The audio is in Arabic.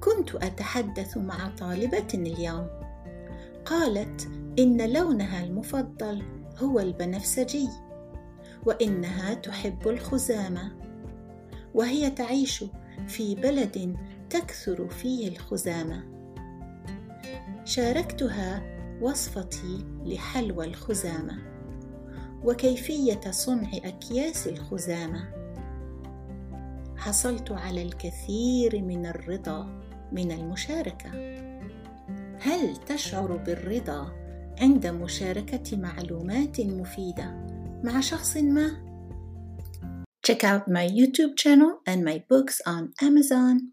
كنت أتحدث مع طالبة اليوم. قالت إن لونها المفضل هو البنفسجي وإنها تحب الخزامة وهي تعيش في بلد تكثر فيه الخزامة. شاركتها وصفتي لحلوى الخزامة وكيفية صنع أكياس الخزامة. حصلت على الكثير من الرضا من المشاركة هل تشعر بالرضا عند مشاركة معلومات مفيدة مع شخص ما Check out my YouTube channel and my books on Amazon.